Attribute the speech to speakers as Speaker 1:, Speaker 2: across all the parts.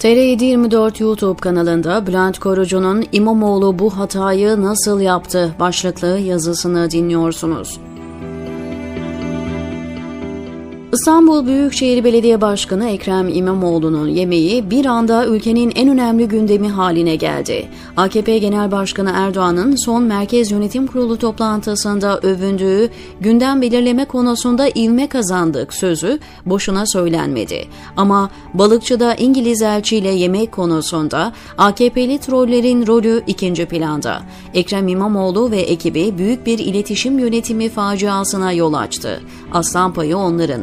Speaker 1: TR724 YouTube kanalında Bülent Korucu'nun İmamoğlu bu hatayı nasıl yaptı başlıklı yazısını dinliyorsunuz. İstanbul Büyükşehir Belediye Başkanı Ekrem İmamoğlu'nun yemeği bir anda ülkenin en önemli gündemi haline geldi. AKP Genel Başkanı Erdoğan'ın son Merkez Yönetim Kurulu toplantısında övündüğü gündem belirleme konusunda ivme kazandık sözü boşuna söylenmedi. Ama balıkçıda İngiliz elçiyle yemek konusunda AKP'li trollerin rolü ikinci planda. Ekrem İmamoğlu ve ekibi büyük bir iletişim yönetimi faciasına yol açtı. Aslan payı onların.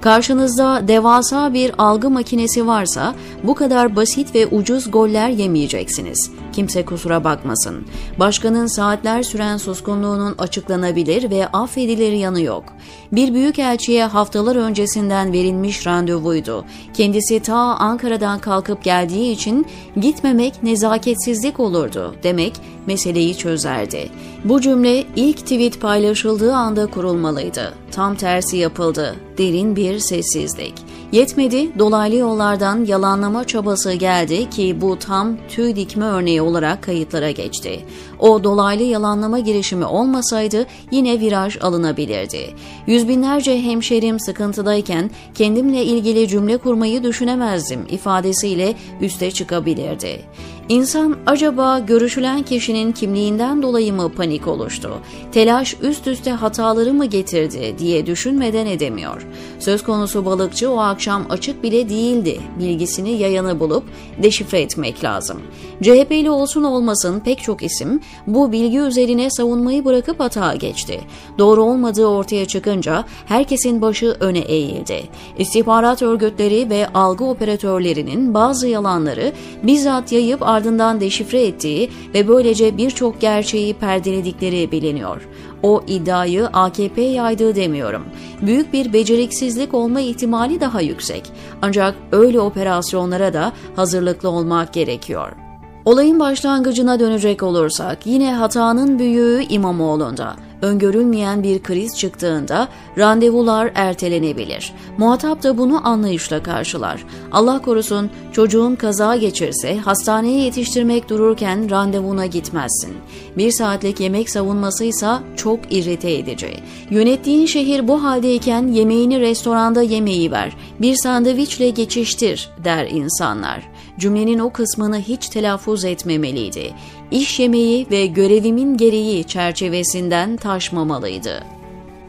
Speaker 1: Karşınızda devasa bir algı makinesi varsa bu kadar basit ve ucuz goller yemeyeceksiniz. Kimse kusura bakmasın. Başkanın saatler süren suskunluğunun açıklanabilir ve affedilir yanı yok. Bir büyük elçiye haftalar öncesinden verilmiş randevuydu. Kendisi ta Ankara'dan kalkıp geldiği için gitmemek nezaketsizlik olurdu demek meseleyi çözerdi. Bu cümle ilk tweet paylaşıldığı anda kurulmalıydı. Tam tersi yapıldı. Derin bir sessizlik. Yetmedi, dolaylı yollardan yalanlama çabası geldi ki bu tam tüy dikme örneği olarak kayıtlara geçti. O dolaylı yalanlama girişimi olmasaydı yine viraj alınabilirdi. Yüz binlerce hemşerim sıkıntıdayken kendimle ilgili cümle kurmayı düşünemezdim ifadesiyle üste çıkabilirdi. İnsan acaba görüşülen kişinin kimliğinden dolayı mı panik oluştu? Telaş üst üste hataları mı getirdi diye düşünmeden edemiyor. Söz konusu balıkçı o akşam açık bile değildi. Bilgisini yayanı bulup deşifre etmek lazım. CHP'li olsun olmasın pek çok isim bu bilgi üzerine savunmayı bırakıp hata geçti. Doğru olmadığı ortaya çıkınca herkesin başı öne eğildi. İstihbarat örgütleri ve algı operatörlerinin bazı yalanları bizzat yayıp ardından deşifre ettiği ve böylece birçok gerçeği perdeledikleri biliniyor. O iddiayı AKP yaydığı demiyorum. Büyük bir beceriksizlik olma ihtimali daha yüksek. Ancak öyle operasyonlara da hazırlıklı olmak gerekiyor. Olayın başlangıcına dönecek olursak yine hatanın büyüğü İmamoğlu'nda öngörülmeyen bir kriz çıktığında randevular ertelenebilir. Muhatap da bunu anlayışla karşılar. Allah korusun çocuğun kaza geçirse hastaneye yetiştirmek dururken randevuna gitmezsin. Bir saatlik yemek savunmasıysa çok irrite edici. Yönettiğin şehir bu haldeyken yemeğini restoranda yemeği ver, bir sandviçle geçiştir der insanlar. Cümlenin o kısmını hiç telaffuz etmemeliydi. İş yemeği ve görevimin gereği çerçevesinden taşmamalıydı.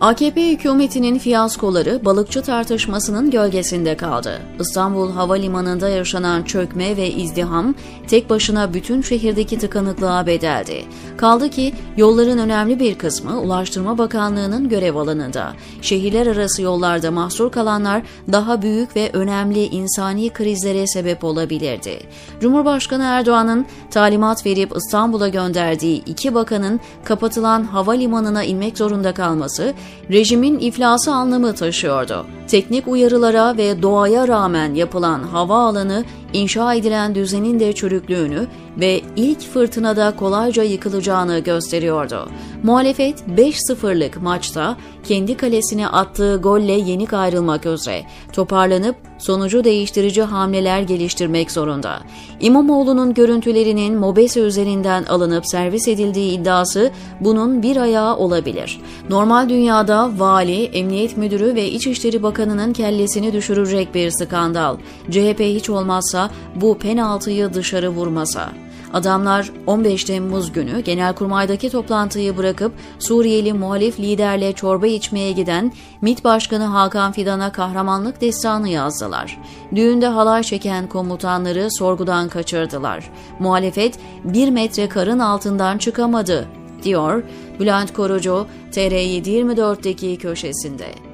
Speaker 1: AKP hükümetinin fiyaskoları balıkçı tartışmasının gölgesinde kaldı. İstanbul Havalimanı'nda yaşanan çökme ve izdiham tek başına bütün şehirdeki tıkanıklığa bedeldi. Kaldı ki yolların önemli bir kısmı Ulaştırma Bakanlığı'nın görev alanında. Şehirler arası yollarda mahsur kalanlar daha büyük ve önemli insani krizlere sebep olabilirdi. Cumhurbaşkanı Erdoğan'ın talimat verip İstanbul'a gönderdiği iki bakanın kapatılan havalimanına inmek zorunda kalması rejimin iflası anlamı taşıyordu. Teknik uyarılara ve doğaya rağmen yapılan havaalanı inşa edilen düzenin de çürüklüğünü ve ilk fırtınada kolayca yıkılacağını gösteriyordu. Muhalefet 5-0'lık maçta kendi kalesine attığı golle yenik ayrılmak üzere toparlanıp sonucu değiştirici hamleler geliştirmek zorunda. İmamoğlu'nun görüntülerinin Mobese üzerinden alınıp servis edildiği iddiası bunun bir ayağı olabilir. Normal dünyada vali, emniyet müdürü ve İçişleri Bakanı'nın kellesini düşürecek bir skandal. CHP hiç olmazsa bu penaltıyı dışarı vurmasa. Adamlar 15 Temmuz günü Genelkurmay'daki toplantıyı bırakıp Suriyeli muhalif liderle çorba içmeye giden MİT Başkanı Hakan Fidan'a kahramanlık destanı yazdılar. Düğünde halay çeken komutanları sorgudan kaçırdılar. Muhalefet bir metre karın altından çıkamadı, diyor Bülent Korucu TR724'deki köşesinde.